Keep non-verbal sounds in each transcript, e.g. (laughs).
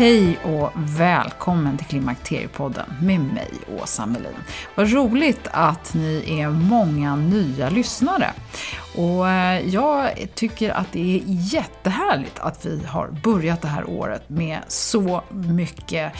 Hej och välkommen till Klimakteriepodden med mig, Åsa Melin. Vad roligt att ni är många nya lyssnare. Och eh, jag tycker att det är jättehärligt att vi har börjat det här året med så mycket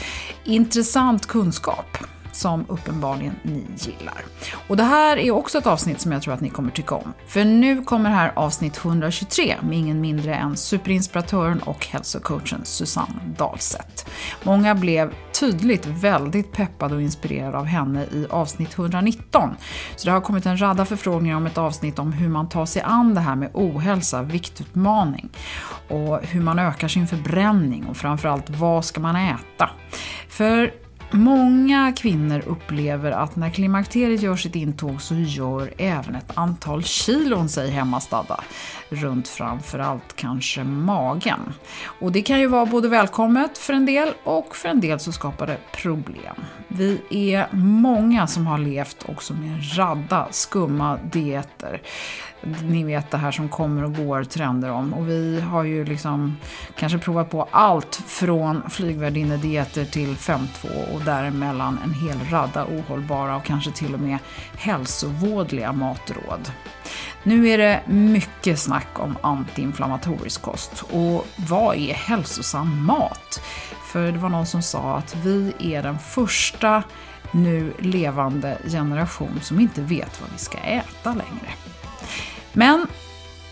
intressant kunskap som uppenbarligen ni gillar. Och det här är också ett avsnitt som jag tror att ni kommer tycka om. För nu kommer här avsnitt 123 med ingen mindre än superinspiratören och hälsocoachen Susanne Dahlseth. Många blev tydligt väldigt peppade och inspirerade av henne i avsnitt 119. Så det har kommit en radda förfrågningar om ett avsnitt om hur man tar sig an det här med ohälsa, viktutmaning och hur man ökar sin förbränning och framförallt vad ska man äta? För Många kvinnor upplever att när klimakteriet gör sitt intåg så gör även ett antal kilon sig hemmastadda. Runt framförallt kanske magen. Och det kan ju vara både välkommet för en del och för en del så skapar det problem. Vi är många som har levt också med en radda skumma dieter ni vet det här som kommer och går trender om. Och vi har ju liksom kanske provat på allt från flygvärdinnedieter till 5.2 och däremellan en hel radda ohållbara och kanske till och med hälsovådliga matråd. Nu är det mycket snack om antiinflammatorisk kost. Och vad är hälsosam mat? För det var någon som sa att vi är den första nu levande generation som inte vet vad vi ska äta längre. Men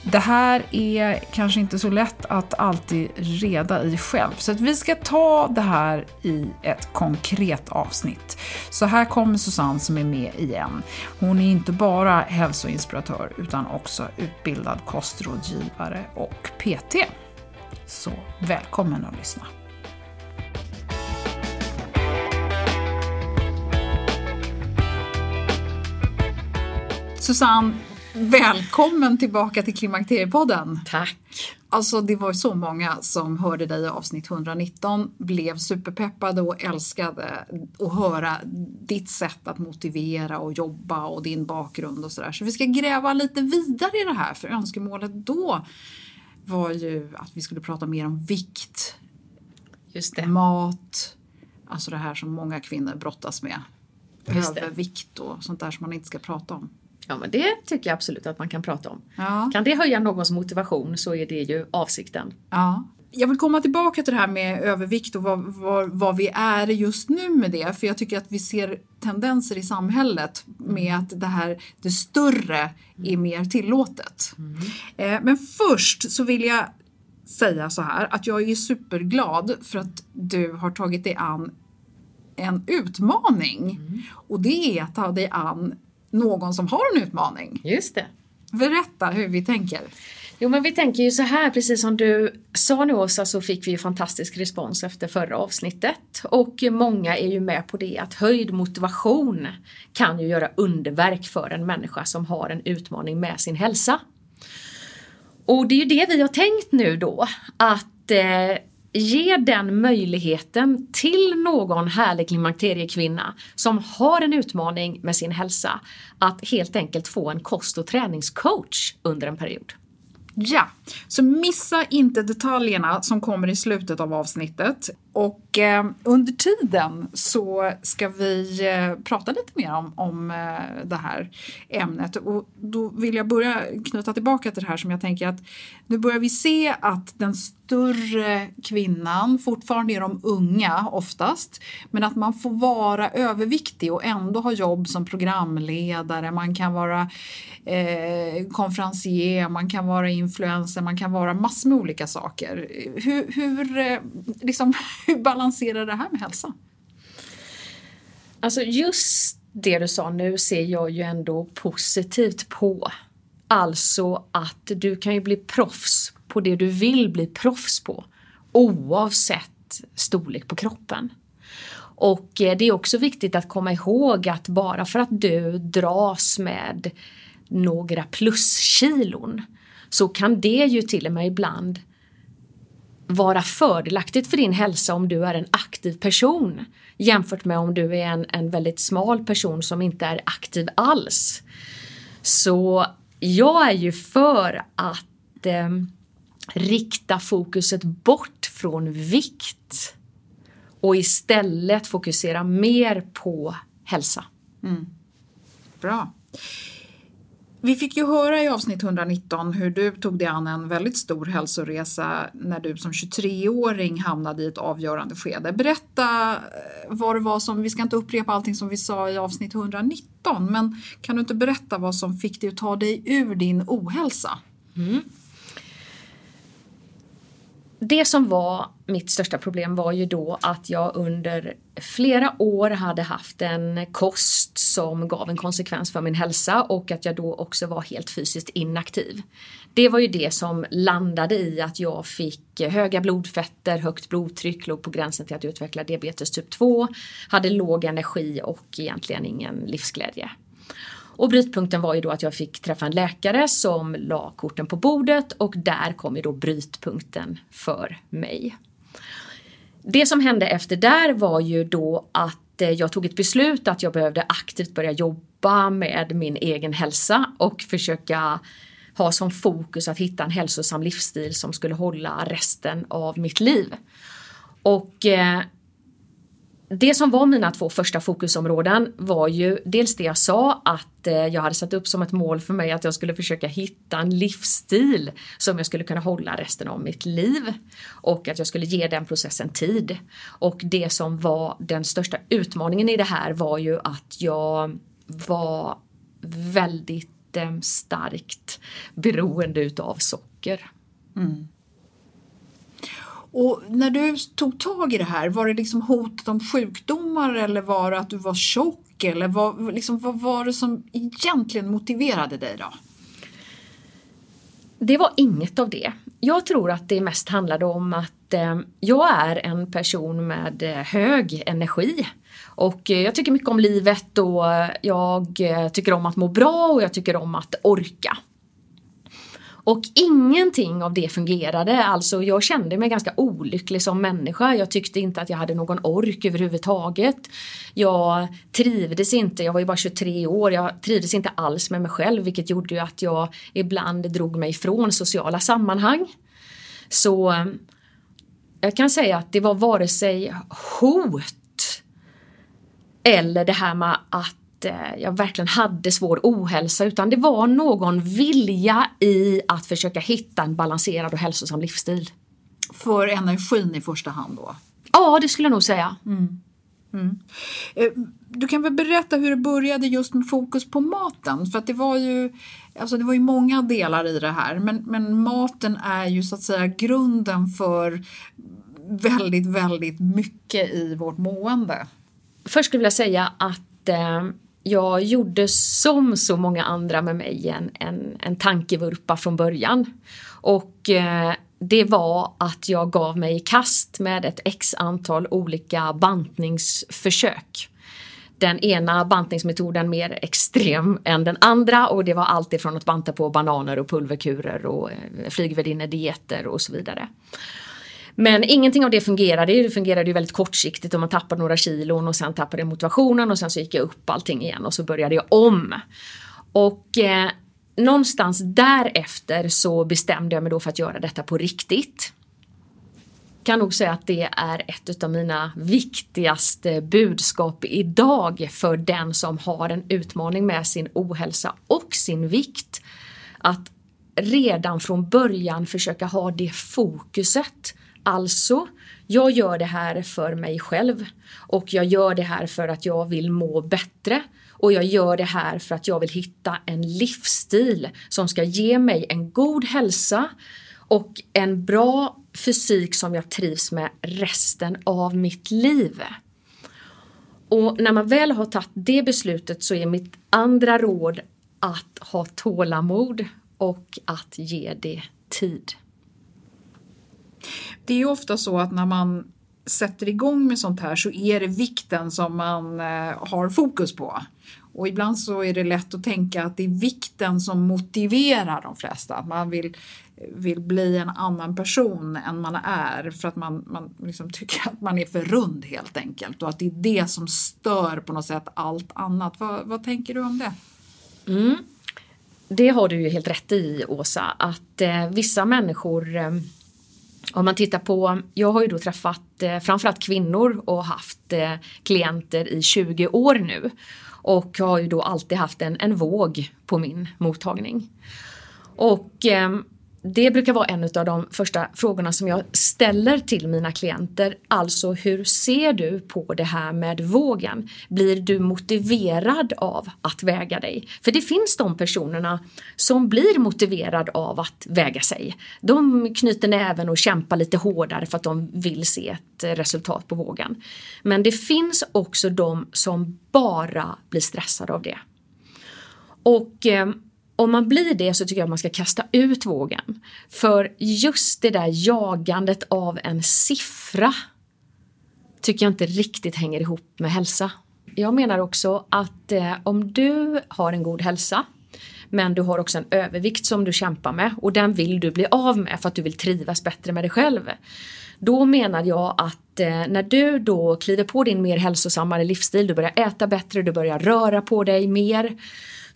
det här är kanske inte så lätt att alltid reda i själv, så att vi ska ta det här i ett konkret avsnitt. Så här kommer Susanne som är med igen. Hon är inte bara hälsoinspiratör utan också utbildad kostrådgivare och PT. Så välkommen att lyssna. Susanne, Välkommen tillbaka till Klimakteriepodden. Tack. Alltså det var så många som hörde dig i avsnitt 119, blev superpeppade och älskade att höra ditt sätt att motivera och jobba och din bakgrund och sådär. Så vi ska gräva lite vidare i det här för önskemålet då var ju att vi skulle prata mer om vikt, Just det. mat, alltså det här som många kvinnor brottas med. Övervikt och sånt där som man inte ska prata om. Ja men det tycker jag absolut att man kan prata om. Ja. Kan det höja någons motivation så är det ju avsikten. Ja. Jag vill komma tillbaka till det här med övervikt och vad, vad, vad, vi är just nu med det. För jag tycker att vi ser tendenser i samhället med att det här, det större är mer tillåtet. Mm. Eh, men först så vill jag säga så här att jag är superglad för att du har tagit dig an en utmaning. Och det är att ta dig an någon som har en utmaning. Just det. Berätta hur vi tänker. Jo men vi tänker ju så här, precis som du sa nu Åsa så fick vi fantastisk respons efter förra avsnittet. Och många är ju med på det att höjd motivation kan ju göra underverk för en människa som har en utmaning med sin hälsa. Och det är ju det vi har tänkt nu då, att eh, ge den möjligheten till någon härlig klimakteriekvinna som har en utmaning med sin hälsa att helt enkelt få en kost och träningscoach under en period. Ja, så missa inte detaljerna som kommer i slutet av avsnittet. Och eh, under tiden så ska vi eh, prata lite mer om, om eh, det här ämnet. Och då vill jag börja knyta tillbaka till det här som jag tänker att nu börjar vi se att den större kvinnan, fortfarande är de unga oftast, men att man får vara överviktig och ändå ha jobb som programledare, man kan vara eh, konferencier, man kan vara influencer, man kan vara massor med olika saker. Hur, hur, eh, liksom, (laughs) hur balanserar det här med hälsa? Alltså just det du sa nu ser jag ju ändå positivt på. Alltså att du kan ju bli proffs på det du vill bli proffs på oavsett storlek på kroppen. Och eh, det är också viktigt att komma ihåg att bara för att du dras med några pluskilon så kan det ju till och med ibland vara fördelaktigt för din hälsa om du är en aktiv person jämfört med om du är en, en väldigt smal person som inte är aktiv alls. Så jag är ju för att eh, rikta fokuset bort från vikt och istället fokusera mer på hälsa. Mm. Bra. Vi fick ju höra i avsnitt 119 hur du tog dig an en väldigt stor hälsoresa när du som 23-åring hamnade i ett avgörande skede. Berätta eh, vad det var som, vi ska inte upprepa allting som vi sa i avsnitt 119, men kan du inte berätta vad som fick dig att ta dig ur din ohälsa? Mm. Det som var mitt största problem var ju då att jag under flera år hade haft en kost som gav en konsekvens för min hälsa och att jag då också var helt fysiskt inaktiv. Det var ju det som landade i att jag fick höga blodfetter, högt blodtryck, låg på gränsen till att utveckla diabetes typ 2, hade låg energi och egentligen ingen livsglädje. Och brytpunkten var ju då att jag fick träffa en läkare som la korten på bordet och där kom ju då brytpunkten för mig. Det som hände efter där var ju då att eh, jag tog ett beslut att jag behövde aktivt börja jobba med min egen hälsa och försöka ha som fokus att hitta en hälsosam livsstil som skulle hålla resten av mitt liv. Och eh, det som var mina två första fokusområden var ju dels det jag sa att eh, jag hade satt upp som ett mål för mig att jag skulle försöka hitta en livsstil som jag skulle kunna hålla resten av mitt liv och att jag skulle ge den processen tid. Och det som var den största utmaningen i det här var ju att jag var väldigt eh, starkt beroende utav socker. Mm. Och när du tog tag i det här, var det liksom hotet om sjukdomar eller var det att du var tjock? Eller vad, liksom, vad var det som egentligen motiverade dig då? Det var inget av det. Jag tror att det mest handlade om att eh, jag är en person med eh, hög energi. Och eh, jag tycker mycket om livet och jag eh, tycker om att må bra och jag tycker om att orka. Och ingenting av det fungerade, alltså jag kände mig ganska olycklig som människa. Jag tyckte inte att jag hade någon ork överhuvudtaget. Jag trivdes inte, jag var ju bara 23 år, jag trivdes inte alls med mig själv vilket gjorde ju att jag ibland drog mig ifrån sociala sammanhang. Så jag kan säga att det var vare sig hot eller det här med att jag verkligen hade svår ohälsa utan det var någon vilja i att försöka hitta en balanserad och hälsosam livsstil. För energin i första hand då? Ja, det skulle jag nog säga. Mm. Mm. Eh, du kan väl berätta hur det började just med fokus på maten? För att det var ju, alltså det var ju många delar i det här men, men maten är ju så att säga grunden för väldigt, väldigt mycket i vårt mående. först skulle jag vilja säga att eh, jag gjorde som så många andra med mig en, en, en tankevurpa från början. Och eh, det var att jag gav mig i kast med ett x antal olika bantningsförsök. Den ena bantningsmetoden mer extrem än den andra och det var allt ifrån att banta på bananer och pulverkurer och eh, flygvärdinnedieter och så vidare. Men ingenting av det fungerade. Det fungerade ju väldigt kortsiktigt och man tappade några kilon och sen tappade jag motivationen och sen så gick jag upp allting igen och så började jag om. Och eh, någonstans därefter så bestämde jag mig då för att göra detta på riktigt. Kan nog säga att det är ett av mina viktigaste budskap idag för den som har en utmaning med sin ohälsa och sin vikt. Att redan från början försöka ha det fokuset Alltså, jag gör det här för mig själv och jag gör det här för att jag vill må bättre och jag gör det här för att jag vill hitta en livsstil som ska ge mig en god hälsa och en bra fysik som jag trivs med resten av mitt liv. Och när man väl har tagit det beslutet så är mitt andra råd att ha tålamod och att ge det tid. Det är ju ofta så att när man sätter igång med sånt här så är det vikten som man eh, har fokus på. Och ibland så är det lätt att tänka att det är vikten som motiverar de flesta. Att man vill, vill bli en annan person än man är för att man, man liksom tycker att man är för rund helt enkelt och att det är det som stör på något sätt allt annat. Vad, vad tänker du om det? Mm. Det har du ju helt rätt i Åsa, att eh, vissa människor eh, om man tittar på, jag har ju då träffat eh, framförallt kvinnor och haft eh, klienter i 20 år nu och har ju då alltid haft en, en våg på min mottagning. Och eh, det brukar vara en av de första frågorna som jag ställer till mina klienter. Alltså hur ser du på det här med vågen? Blir du motiverad av att väga dig? För det finns de personerna som blir motiverad av att väga sig. De knyter näven och kämpar lite hårdare för att de vill se ett resultat på vågen. Men det finns också de som bara blir stressade av det. Och eh, om man blir det så tycker jag att man ska kasta ut vågen. För just det där jagandet av en siffra tycker jag inte riktigt hänger ihop med hälsa. Jag menar också att eh, om du har en god hälsa men du har också en övervikt som du kämpar med och den vill du bli av med för att du vill trivas bättre med dig själv. Då menar jag att eh, när du då kliver på din mer hälsosammare livsstil, du börjar äta bättre, du börjar röra på dig mer,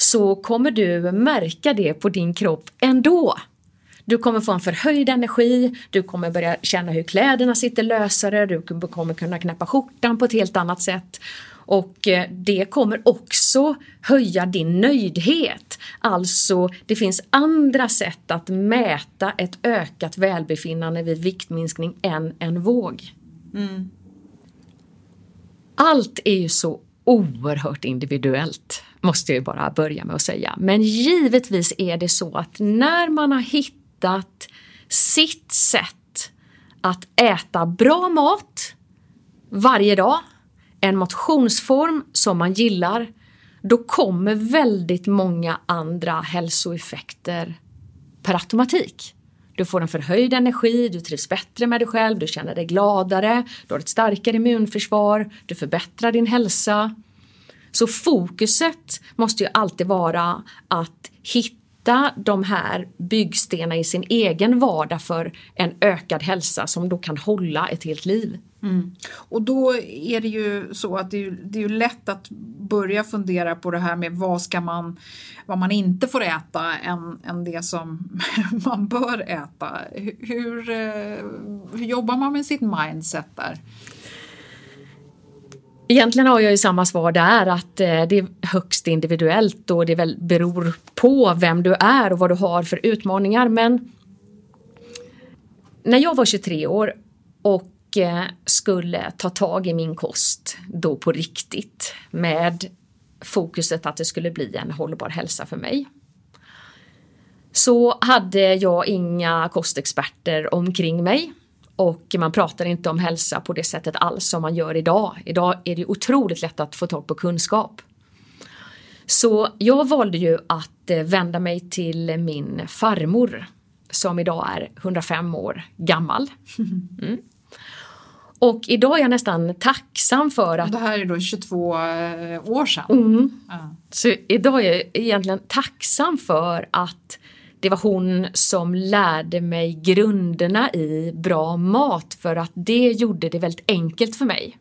så kommer du märka det på din kropp ändå. Du kommer få en förhöjd energi, du kommer börja känna hur kläderna sitter lösare, du kommer kunna knäppa skjortan på ett helt annat sätt. Och eh, det kommer också höja din nöjdhet. Alltså, det finns andra sätt att mäta ett ökat välbefinnande vid viktminskning än en våg. Mm. Allt är ju så oerhört individuellt måste jag ju bara börja med att säga. Men givetvis är det så att när man har hittat sitt sätt att äta bra mat varje dag, en motionsform som man gillar, då kommer väldigt många andra hälsoeffekter per automatik. Du får en förhöjd energi, du trivs bättre med dig själv, du känner dig gladare, du har ett starkare immunförsvar, du förbättrar din hälsa. Så fokuset måste ju alltid vara att hitta de här byggstenarna i sin egen vardag för en ökad hälsa som då kan hålla ett helt liv. Mm. Och då är det ju så att det är, det är ju lätt att börja fundera på det här med vad ska man, vad man inte får äta än, än det som (laughs) man bör äta. Hur, eh, hur jobbar man med sitt mindset där? Egentligen har jag ju samma svar där att eh, det är högst individuellt och det väl beror på vem du är och vad du har för utmaningar. Men när jag var 23 år och eh, skulle ta tag i min kost då på riktigt med fokuset att det skulle bli en hållbar hälsa för mig så hade jag inga kostexperter omkring mig och man pratar inte om hälsa på det sättet alls som man gör idag. Idag är det otroligt lätt att få tag på kunskap. Så jag valde ju att eh, vända mig till min farmor som idag är 105 år gammal. (laughs) Mm. Och idag är jag nästan tacksam för att... Det här är då 22 eh, år sedan. Mm. Ja. Så idag är jag egentligen tacksam för att det var hon som lärde mig grunderna i bra mat för att det gjorde det väldigt enkelt för mig.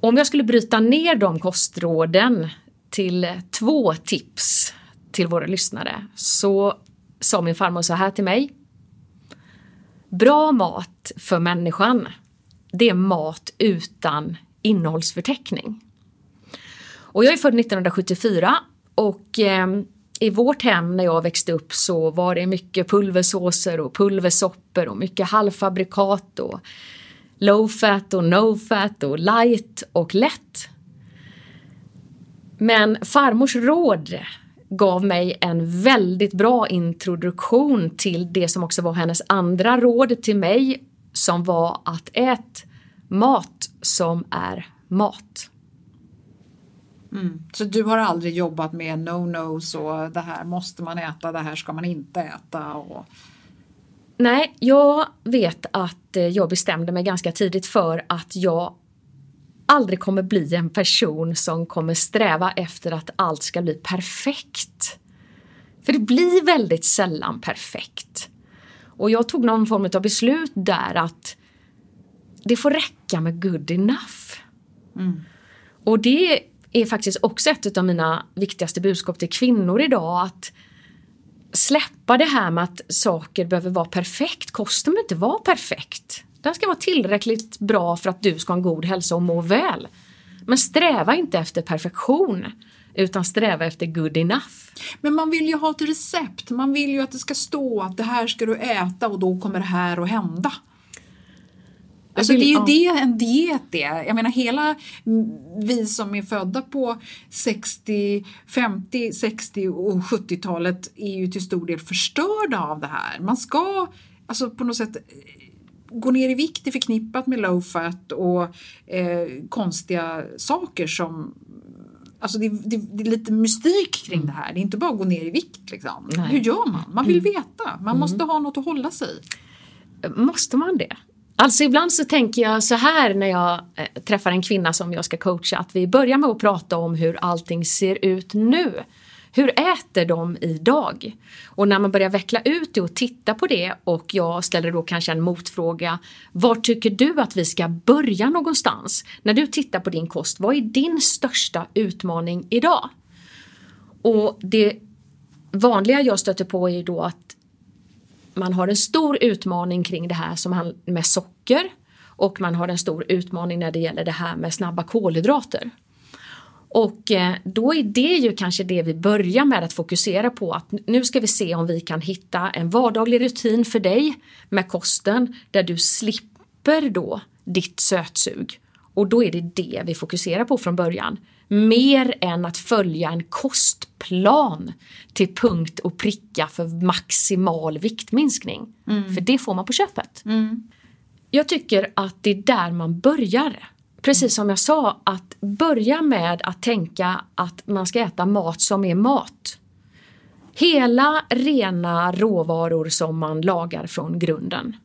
Om jag skulle bryta ner de kostråden till två tips till våra lyssnare så sa min farmor så här till mig. Bra mat för människan, det är mat utan innehållsförteckning. Och jag är född 1974 och eh, i vårt hem när jag växte upp så var det mycket pulversåser och pulversoppor och mycket halvfabrikat och low fat och no fat och light och lätt. Men farmors råd gav mig en väldigt bra introduktion till det som också var hennes andra råd till mig som var att ät mat som är mat. Mm. Så du har aldrig jobbat med no-nos och det här måste man äta, det här ska man inte äta? Och... Nej, jag vet att eh, jag bestämde mig ganska tidigt för att jag aldrig kommer bli en person som kommer sträva efter att allt ska bli perfekt. För det blir väldigt sällan perfekt. Och jag tog någon form av beslut där att det får räcka med good enough. Mm. Och det är faktiskt också ett av mina viktigaste budskap till kvinnor idag att släppa det här med att saker behöver vara perfekt. Kosten behöver inte vara perfekt. Den ska vara tillräckligt bra för att du ska ha en god hälsa och må väl. Men sträva inte efter perfektion utan sträva efter good enough. Men man vill ju ha ett recept. Man vill ju att det ska stå att det här ska du äta och då kommer det här att hända. Alltså det är ju det en diet är. Jag menar hela vi som är födda på 60, 50, 60 och 70-talet är ju till stor del förstörda av det här. Man ska alltså på något sätt gå ner i vikt är förknippat med low fat och eh, konstiga saker som Alltså det, det, det, är lite mystik kring det här. Det är inte bara att gå ner i vikt. Liksom. Hur gör man? Man vill mm. veta. Man mm. måste ha något att hålla sig i. Måste man det? Alltså ibland så tänker jag så här när jag eh, träffar en kvinna som jag ska coacha att vi börjar med att prata om hur allting ser ut nu. Hur äter de idag? Och när man börjar veckla ut det och titta på det och jag ställer då kanske en motfråga. Var tycker du att vi ska börja någonstans? När du tittar på din kost, vad är din största utmaning idag? Och det vanliga jag stöter på är då att man har en stor utmaning kring det här som med socker och man har en stor utmaning när det gäller det här med snabba kolhydrater. Och eh, då är det ju kanske det vi börjar med att fokusera på att nu ska vi se om vi kan hitta en vardaglig rutin för dig med kosten där du slipper då ditt sötsug. Och då är det det vi fokuserar på från början. Mer än att följa en kostplan till punkt och pricka för maximal viktminskning. Mm. För det får man på köpet. Mm. Jag tycker att det är där man börjar precis som jag sa, att börja med att tänka att man ska äta mat som är mat. Hela rena råvaror som man lagar från grunden.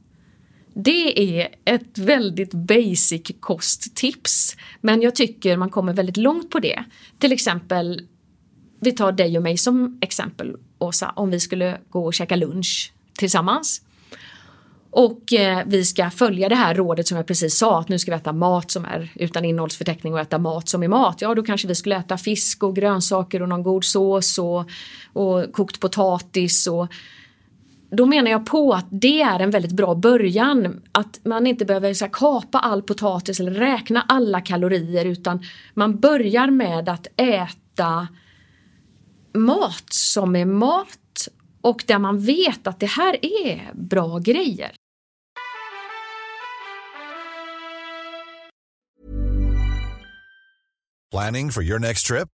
Det är ett väldigt basic kosttips, men jag tycker man kommer väldigt långt på det. Till exempel, vi tar dig och mig som exempel, Åsa, om vi skulle gå och käka lunch tillsammans. Och eh, vi ska följa det här rådet som jag precis sa, att nu ska vi äta mat som är utan innehållsförteckning och äta mat som är mat. Ja, då kanske vi skulle äta fisk och grönsaker och någon god sås och, och kokt potatis och då menar jag på att det är en väldigt bra början. Att man inte behöver så här, kapa all potatis eller räkna alla kalorier utan man börjar med att äta mat som är mat och där man vet att det här är bra grejer. Planning for your next trip?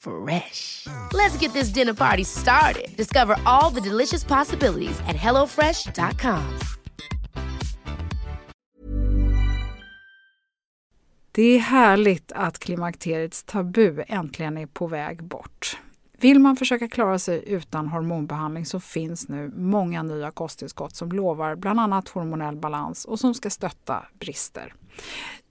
Fresh. Let's get this dinner party started. Discover all the delicious possibilities at hellofresh.com. Det är härligt att klimakteriets tabu äntligen är på väg bort. Vill man försöka klara sig utan hormonbehandling så finns nu många nya kosttillskott som lovar bland annat hormonell balans och som ska stötta brister.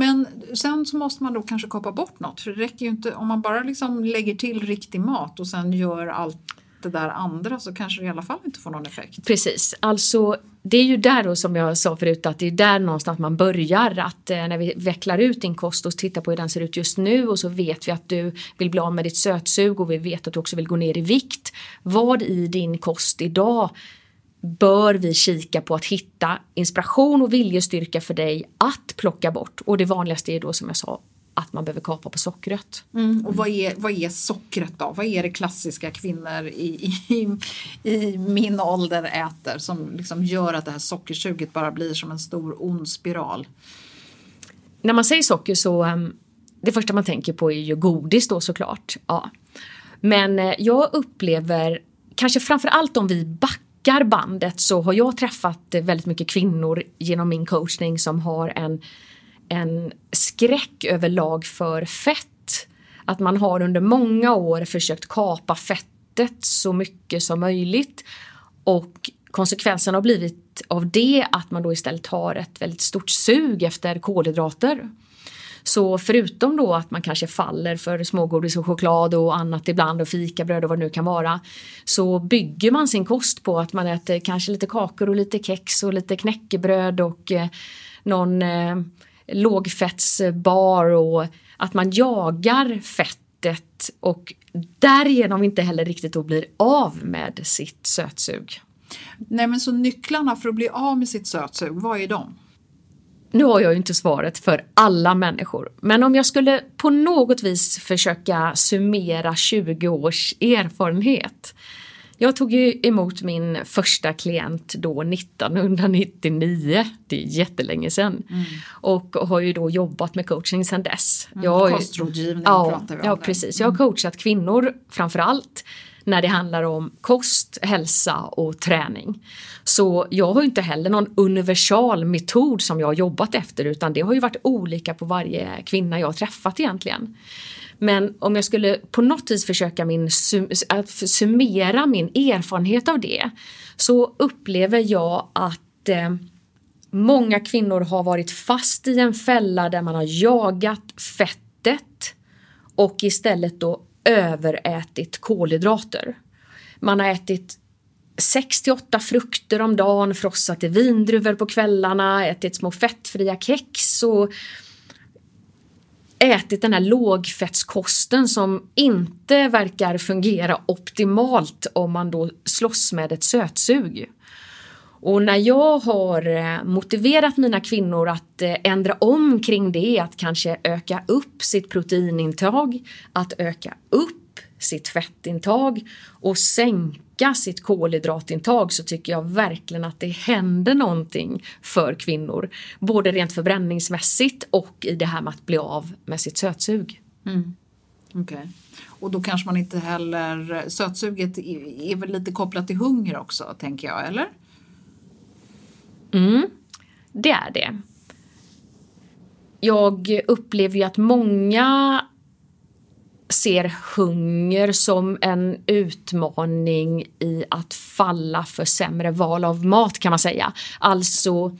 Men sen så måste man då kanske kapa bort något för det räcker ju inte om man bara liksom lägger till riktig mat och sen gör allt det där andra så kanske det i alla fall inte får någon effekt. Precis, alltså det är ju där då som jag sa förut att det är där någonstans man börjar att eh, när vi vecklar ut din kost och tittar på hur den ser ut just nu och så vet vi att du vill bli av med ditt sötsug och vi vet att du också vill gå ner i vikt. Vad i din kost idag bör vi kika på att hitta inspiration och viljestyrka för dig att plocka bort. Och det vanligaste är då som jag sa att man behöver kapa på sockret. Mm, och vad är, vad är sockret då? Vad är det klassiska kvinnor i, i, i min ålder äter som liksom gör att det här sockersuget bara blir som en stor ond spiral? När man säger socker så um, det första man tänker på är ju godis då såklart. Ja. Men uh, jag upplever kanske framför allt om vi backar backar bandet så har jag träffat väldigt mycket kvinnor genom min coachning som har en, en skräck överlag för fett. Att man har under många år försökt kapa fettet så mycket som möjligt och konsekvensen har blivit av det att man då istället har ett väldigt stort sug efter kolhydrater. Så förutom då att man kanske faller för smågodis och choklad och annat ibland och fikabröd och vad det nu kan vara så bygger man sin kost på att man äter kanske lite kakor och lite kex och lite knäckebröd och eh, någon eh, lågfettsbar och att man jagar fettet och därigenom inte heller riktigt då blir av med sitt sötsug. Nej men så nycklarna för att bli av med sitt sötsug, vad är de? Nu har jag ju inte svaret för alla människor, men om jag skulle på något vis försöka summera 20 års erfarenhet. Jag tog ju emot min första klient då 1999, det är jättelänge sedan. Mm. Och har ju då jobbat med coaching sedan dess. Mm, jag, kostrådgivning ja, pratar vi om. Ja, precis. Jag har coachat kvinnor framför allt när det handlar om kost, hälsa och träning. Så jag har inte heller någon universal metod som jag har jobbat efter utan det har ju varit olika på varje kvinna jag har träffat egentligen. Men om jag skulle på något vis försöka min, att summera min erfarenhet av det så upplever jag att eh, många kvinnor har varit fast i en fälla där man har jagat fettet och istället då överätit kolhydrater. Man har ätit 6–8 frukter om dagen, frossat i vindruvor på kvällarna, ätit små fettfria kex och ätit den här lågfettskosten som inte verkar fungera optimalt om man då slåss med ett sötsug. Och när jag har eh, motiverat mina kvinnor att eh, ändra om kring det, att kanske öka upp sitt proteinintag, att öka upp sitt fettintag och sänka sitt kolhydratintag så tycker jag verkligen att det händer någonting för kvinnor. Både rent förbränningsmässigt och i det här med att bli av med sitt sötsug. Mm. Okay. Och då kanske man inte heller, sötsuget är väl lite kopplat till hunger också tänker jag, eller? Mm, det är det. Jag upplever ju att många ser hunger som en utmaning i att falla för sämre val av mat kan man säga. Alltså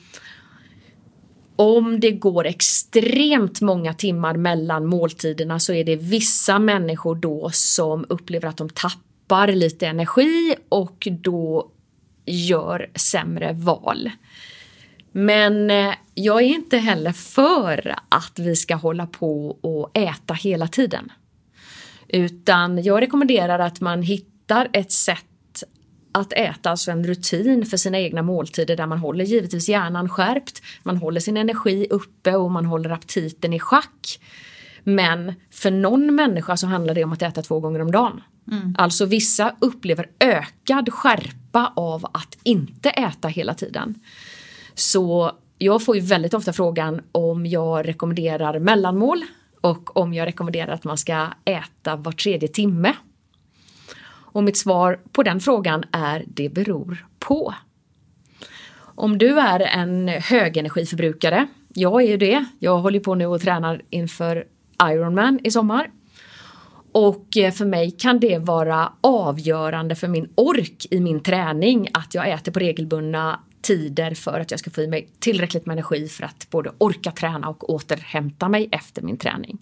om det går extremt många timmar mellan måltiderna så är det vissa människor då som upplever att de tappar lite energi och då gör sämre val. Men eh, jag är inte heller för att vi ska hålla på och äta hela tiden. Utan jag rekommenderar att man hittar ett sätt att äta, alltså en rutin för sina egna måltider där man håller givetvis hjärnan skärpt, man håller sin energi uppe och man håller aptiten i schack. Men för någon människa så handlar det om att äta två gånger om dagen. Mm. Alltså vissa upplever ökad skärpa av att inte äta hela tiden. Så jag får ju väldigt ofta frågan om jag rekommenderar mellanmål och om jag rekommenderar att man ska äta var tredje timme. Och mitt svar på den frågan är det beror på. Om du är en högenergiförbrukare, jag är ju det, jag håller på nu och tränar inför Ironman i sommar. Och eh, för mig kan det vara avgörande för min ork i min träning att jag äter på regelbundna tider för att jag ska få i mig tillräckligt med energi för att både orka träna och återhämta mig efter min träning.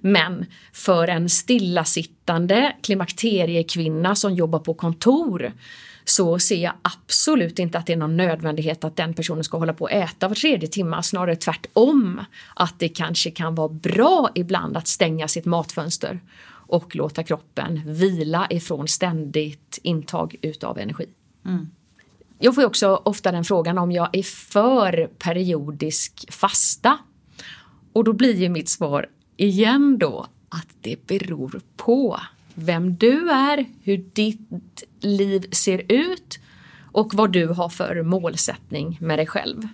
Men för en stillasittande klimakteriekvinna som jobbar på kontor så ser jag absolut inte att det är någon nödvändighet att den personen ska hålla på och äta var tredje timme, snarare tvärtom. Att det kanske kan vara bra ibland att stänga sitt matfönster och låta kroppen vila ifrån ständigt intag utav energi. Mm. Jag får också ofta den frågan om jag är för periodisk fasta. Och då blir ju mitt svar igen då att det beror på vem du är, hur ditt liv ser ut och vad du har för målsättning med dig själv.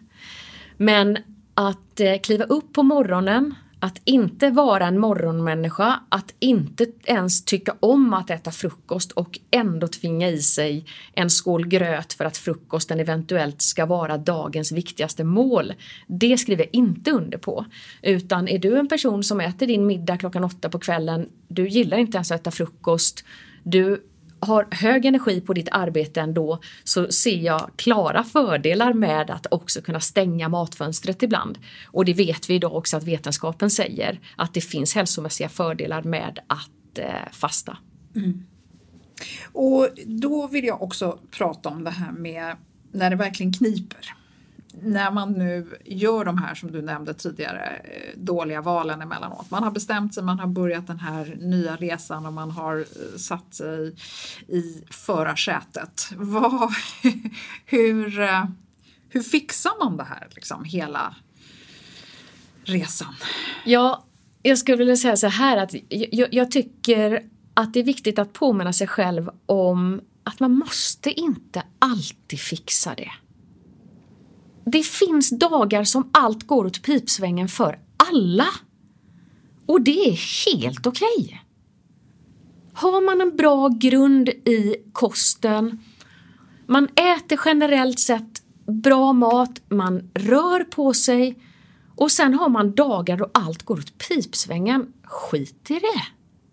Men att eh, kliva upp på morgonen, att inte vara en morgonmänniska, att inte ens tycka om att äta frukost och ändå tvinga i sig en skål gröt för att frukosten eventuellt ska vara dagens viktigaste mål. Det skriver jag inte under på. Utan är du en person som äter din middag klockan åtta på kvällen, du gillar inte ens att äta frukost, du har hög energi på ditt arbete ändå så ser jag klara fördelar med att också kunna stänga matfönstret ibland. Och det vet vi idag också att vetenskapen säger att det finns hälsomässiga fördelar med att eh, fasta. Mm. Och då vill jag också prata om det här med när det verkligen kniper när man nu gör de här som du nämnde tidigare eh, dåliga valen emellanåt. Man har bestämt sig, man har börjat den här nya resan och man har eh, satt sig i förarsätet. Vad, (laughs) hur, eh, hur fixar man det här, liksom hela resan? Ja, jag skulle vilja säga så här att jag, jag tycker att det är viktigt att påminna sig själv om att man måste inte alltid fixa det det finns dagar som allt går åt pipsvängen för alla. Och det är helt okej. Okay. Har man en bra grund i kosten, man äter generellt sett bra mat, man rör på sig och sen har man dagar då allt går åt pipsvängen. Skit i det.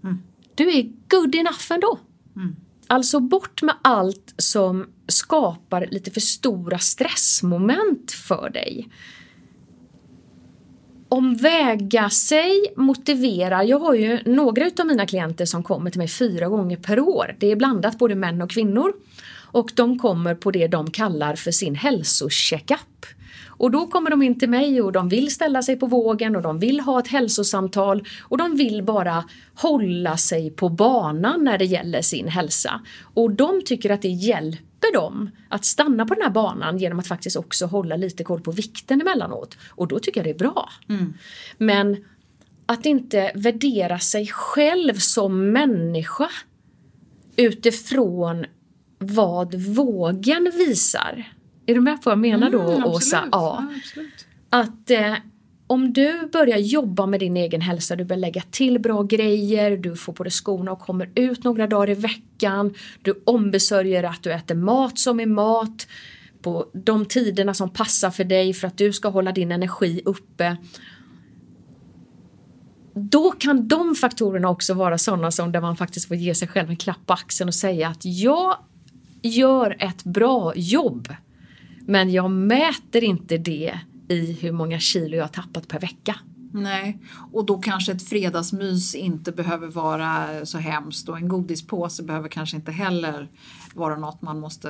Mm. Du är good enough ändå. Mm. Alltså bort med allt som skapar lite för stora stressmoment för dig. Om väga sig motiverar, jag har ju några av mina klienter som kommer till mig fyra gånger per år. Det är blandat både män och kvinnor. och de kommer på det de kallar för sin hälsocheckup. Och då kommer de in till mig och de vill ställa sig på vågen och de vill ha ett hälsosamtal och de vill bara hålla sig på banan när det gäller sin hälsa. Och de tycker att det hjälper dem att stanna på den här banan genom att faktiskt också hålla lite koll på vikten emellanåt. Och då tycker jag det är bra. Mm. Men att inte värdera sig själv som människa utifrån vad vågen visar. Är du med på vad jag menar då, mm, Åsa? Ja. ja att eh, om du börjar jobba med din egen hälsa, du börjar lägga till bra grejer, du får på dig skorna och kommer ut några dagar i veckan, du ombesörjer att du äter mat som är mat på de tiderna som passar för dig för att du ska hålla din energi uppe. Då kan de faktorerna också vara sådana som där man faktiskt får ge sig själv en klapp på axeln och säga att jag gör ett bra jobb men jag mäter inte det i hur många kilo jag har tappat per vecka. Nej, och då kanske ett fredagsmys inte behöver vara så hemskt och en godispåse behöver kanske inte heller vara något man måste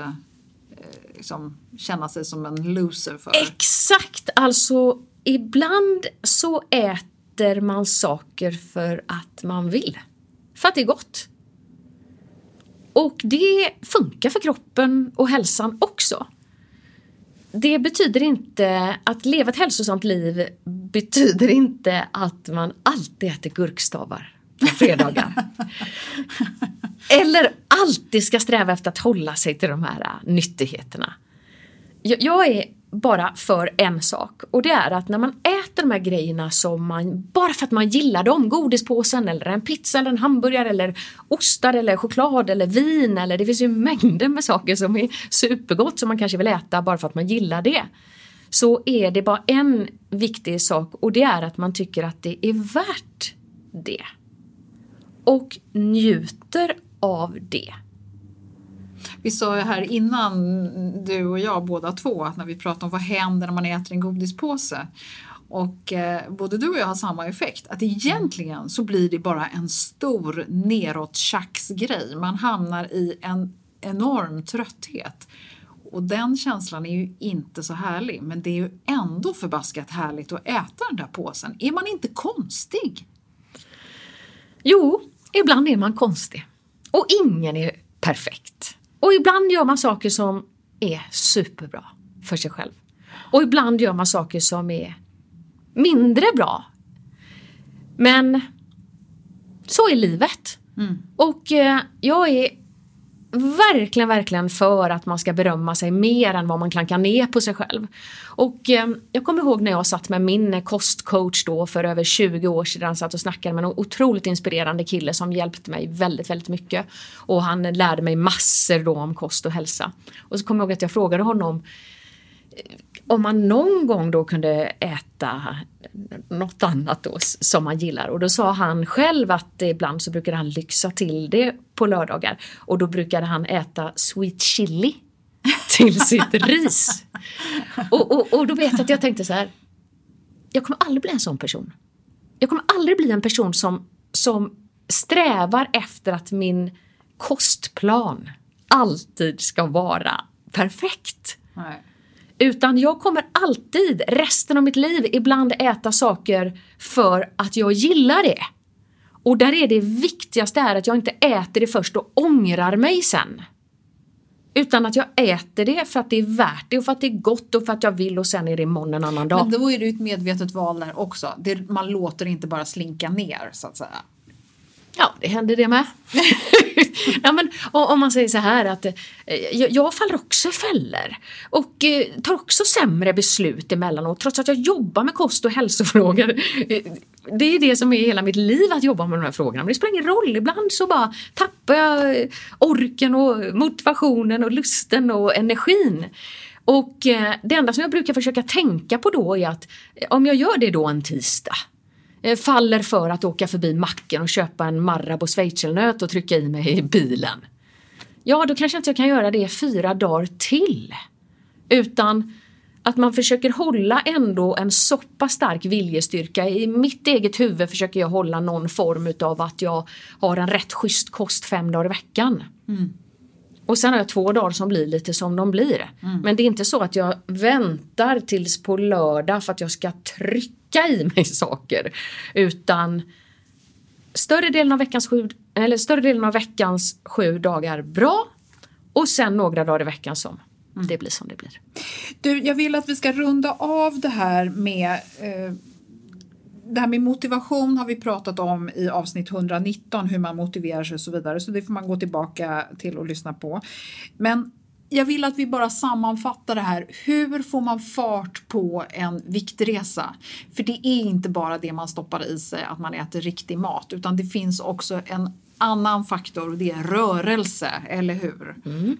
eh, liksom, känna sig som en loser för. Exakt! Alltså ibland så äter man saker för att man vill. För att det är gott. Och det funkar för kroppen och hälsan också det betyder inte att leva ett hälsosamt liv betyder inte att man alltid äter gurkstavar på fredagar. (laughs) Eller alltid ska sträva efter att hålla sig till de här nyttigheterna. Jag är bara för en sak och det är att när man äter de här grejerna som man, bara för att man gillar dem, godispåsen eller en pizza eller en hamburgare eller ostar eller choklad eller vin eller det finns ju mängder med saker som är supergott som man kanske vill äta bara för att man gillar det. Så är det bara en viktig sak och det är att man tycker att det är värt det. Och njuter av det. Vi sa ju här innan, du och jag båda två, att när vi pratar om vad händer när man äter en godispåse och eh, både du och jag har samma effekt. Att egentligen så blir det bara en stor neråt grej. Man hamnar i en enorm trötthet. Och den känslan är ju inte så härlig. Men det är ju ändå förbaskat härligt att äta den där påsen. Är man inte konstig? Jo, ibland är man konstig. Och ingen är perfekt. Och ibland gör man saker som är superbra för sig själv. Och ibland gör man saker som är mindre bra. Men så är livet. Mm. Och eh, jag är verkligen, verkligen för att man ska berömma sig mer än vad man klankar ner på sig själv. Och eh, jag kommer ihåg när jag satt med min eh, kostcoach då för över 20 år sedan, satt och snackade med en otroligt inspirerande kille som hjälpte mig väldigt, väldigt mycket. Och han lärde mig massor då om kost och hälsa. Och så kommer jag ihåg att jag frågade honom om man någon gång då kunde äta något annat då som man gillar och då sa han själv att ibland så brukade han lyxa till det på lördagar och då brukade han äta sweet chili till (laughs) sitt ris. Och, och, och då vet jag att jag tänkte så här, jag kommer aldrig bli en sån person. Jag kommer aldrig bli en person som, som strävar efter att min kostplan alltid ska vara perfekt. Nej. Utan jag kommer alltid, resten av mitt liv, ibland äta saker för att jag gillar det. Och där är det viktigaste är att jag inte äter det först och ångrar mig sen. Utan att jag äter det för att det är värt det och för att det är gott och för att jag vill och sen är det imorgon en annan dag. Men då är det ett medvetet val där också. Det, man låter det inte bara slinka ner så att säga. Ja, det händer det med. (laughs) ja, men, om man säger så här att eh, jag, faller också i fällor och eh, tar också sämre beslut emellanåt trots att jag jobbar med kost och hälsofrågor. Eh, det är det som är hela mitt liv att jobba med de här frågorna. Men det spelar ingen roll, ibland så bara tappar jag orken och motivationen och lusten och energin. Och eh, det enda som jag brukar försöka tänka på då är att eh, om jag gör det då en tisdag Eh, Eh, faller för att åka förbi macken och köpa en Marabou schweizernöt och trycka i mig i bilen. Ja, då kanske inte jag kan göra det fyra dagar till. Utan att man försöker hålla ändå en så pass stark viljestyrka. I mitt eget huvud försöker jag hålla någon form utav att jag har en rätt schysst kost fem dagar i veckan. Mm. Och sen har jag två dagar som blir lite som de blir. Mm. Men det är inte så att jag väntar tills på lördag för att jag ska trycka i mig (laughs) saker. Utan större delen av veckans sju, eller större delen av veckans sju dagar bra och sen några dagar i veckan som mm. det blir som det blir. Du, jag vill att vi ska runda av det här med eh, det här med motivation har vi pratat om i avsnitt 119, hur man motiverar sig och så vidare, så det får man gå tillbaka till och lyssna på. Men jag vill att vi bara sammanfattar det här. Hur får man fart på en viktresa? För det är inte bara det man stoppar i sig, att man äter riktig mat, utan det finns också en annan faktor och det är rörelse, eller hur? Mm.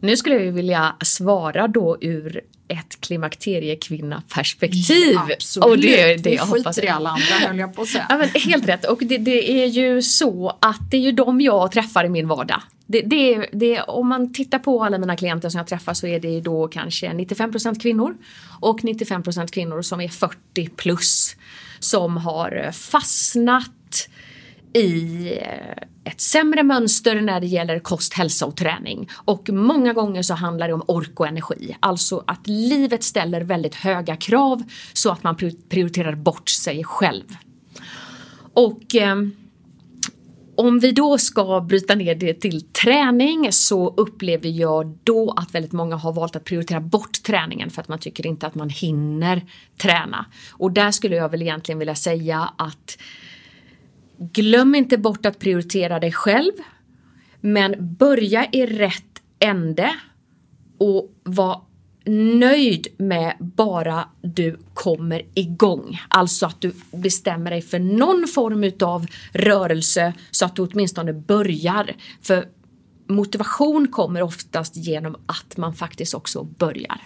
Nu skulle jag vilja svara då ur ett klimakteriekvinna-perspektiv. Ja, och det, det jag hoppas. i alla andra höll jag på att säga. Ja, men helt rätt och det, det, är ju så att det är ju de jag träffar i min vardag. Det, det, det, om man tittar på alla mina klienter som jag träffar så är det då kanske 95% kvinnor och 95% kvinnor som är 40 plus som har fastnat i eh, ett sämre mönster när det gäller kost, hälsa och träning. Och många gånger så handlar det om ork och energi. Alltså att livet ställer väldigt höga krav så att man prioriterar bort sig själv. Och eh, om vi då ska bryta ner det till träning så upplever jag då att väldigt många har valt att prioritera bort träningen för att man tycker inte att man hinner träna. Och där skulle jag väl egentligen vilja säga att Glöm inte bort att prioritera dig själv. Men börja i rätt ände och var nöjd med bara du kommer igång. Alltså att du bestämmer dig för någon form utav rörelse så att du åtminstone börjar. För motivation kommer oftast genom att man faktiskt också börjar.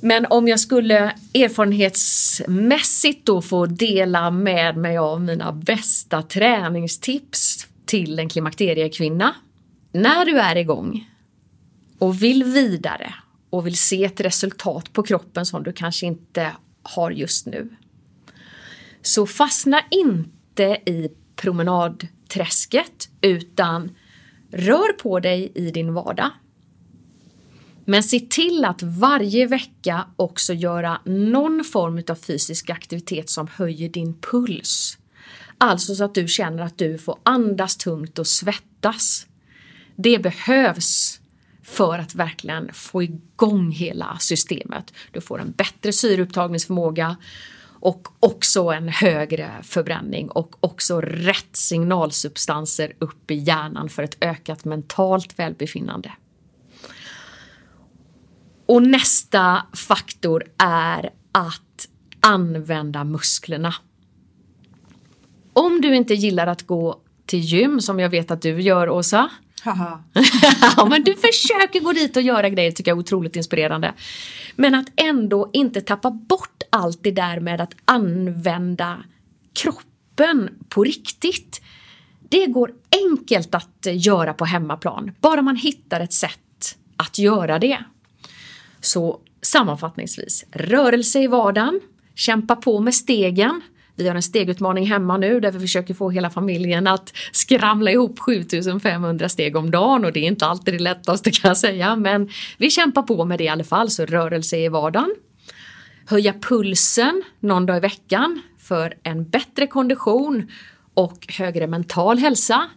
Men om jag skulle erfarenhetsmässigt då få dela med mig av mina bästa träningstips till en klimakteriekvinna. När du är igång och vill vidare och vill se ett resultat på kroppen som du kanske inte har just nu. Så fastna inte i promenadträsket utan rör på dig i din vardag. Men se till att varje vecka också göra någon form av fysisk aktivitet som höjer din puls. Alltså så att du känner att du får andas tungt och svettas. Det behövs för att verkligen få igång hela systemet. Du får en bättre syreupptagningsförmåga och också en högre förbränning och också rätt signalsubstanser upp i hjärnan för ett ökat mentalt välbefinnande. Och nästa faktor är att använda musklerna. Om du inte gillar att gå till gym som jag vet att du gör Åsa. (laughs) ja, men du försöker gå dit och göra grejer tycker jag är otroligt inspirerande. Men att ändå inte tappa bort allt det där med att använda kroppen på riktigt. Det går enkelt att göra på hemmaplan, bara man hittar ett sätt att göra det. Så sammanfattningsvis, rörelse i vardagen, kämpa på med stegen. Vi har en stegutmaning hemma nu där vi försöker få hela familjen att skramla ihop 7500 steg om dagen och det är inte alltid det lättaste kan jag säga men vi kämpar på med det i alla fall så rörelse i vardagen. Höja pulsen någon dag i veckan för en bättre kondition och högre mental hälsa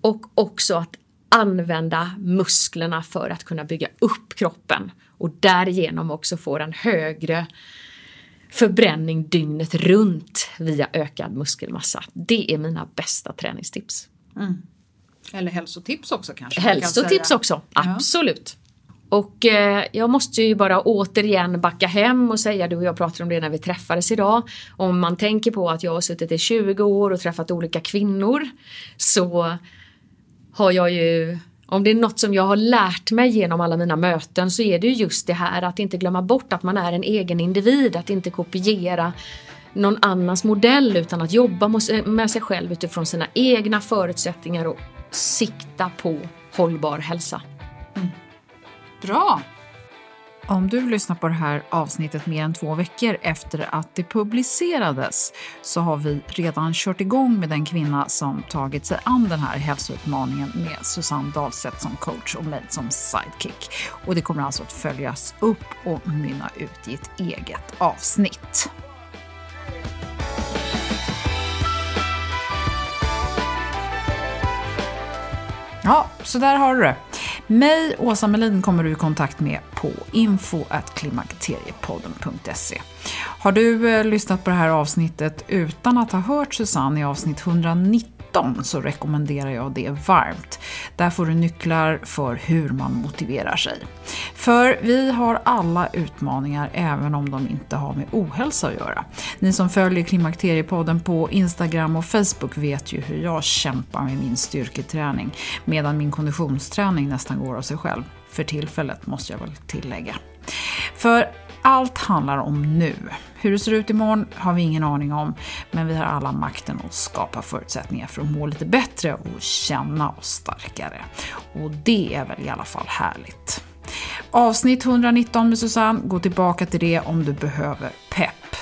och också att använda musklerna för att kunna bygga upp kroppen och därigenom också får en högre förbränning dygnet runt via ökad muskelmassa. Det är mina bästa träningstips. Mm. Eller hälsotips också kanske? Hälsotips också, absolut. Och eh, jag måste ju bara återigen backa hem och säga, du och jag pratade om det när vi träffades idag. Om man tänker på att jag har suttit i 20 år och träffat olika kvinnor så har jag ju om det är något som jag har lärt mig genom alla mina möten så är det just det här att inte glömma bort att man är en egen individ, att inte kopiera någon annans modell utan att jobba eh, med sig själv utifrån sina egna förutsättningar och sikta på hållbar hälsa. Mm. Bra! Om du lyssnar på det här avsnittet mer än två veckor efter att det publicerades så har vi redan kört igång med den kvinna som tagit sig an den här hälsoutmaningen med Susanne Dahlstedt som coach och mig som sidekick. Och det kommer alltså att följas upp och mynna ut i ett eget avsnitt. Ja, så där har du det. Mig, Åsa Melin, kommer du i kontakt med på info.klimakteriepodden.se. Har du eh, lyssnat på det här avsnittet utan att ha hört Susanne i avsnitt 190 19 så rekommenderar jag det varmt. Där får du nycklar för hur man motiverar sig. För vi har alla utmaningar även om de inte har med ohälsa att göra. Ni som följer Klimakteriepodden på Instagram och Facebook vet ju hur jag kämpar med min styrketräning medan min konditionsträning nästan går av sig själv. För tillfället måste jag väl tillägga. För allt handlar om nu. Hur det ser ut imorgon har vi ingen aning om, men vi har alla makten att skapa förutsättningar för att må lite bättre och känna oss starkare. Och det är väl i alla fall härligt. Avsnitt 119 med Susanne, gå tillbaka till det om du behöver pepp.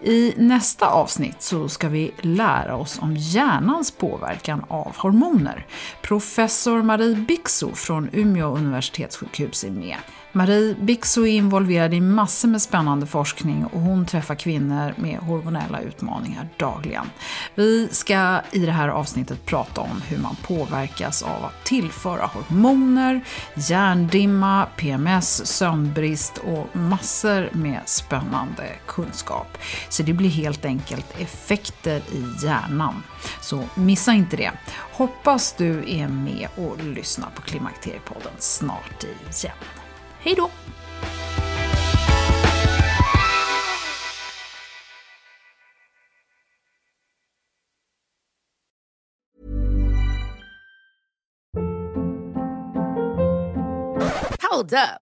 I nästa avsnitt så ska vi lära oss om hjärnans påverkan av hormoner. Professor Marie Bixo från Umeå universitetssjukhus är med. Marie Bixo är involverad i massor med spännande forskning och hon träffar kvinnor med hormonella utmaningar dagligen. Vi ska i det här avsnittet prata om hur man påverkas av att tillföra hormoner, hjärndimma, PMS, sömnbrist och massor med spännande kunskap. Så det blir helt enkelt effekter i hjärnan. Så missa inte det. Hoppas du är med och lyssnar på Klimakteriepodden snart igen. Hej då! Hold up.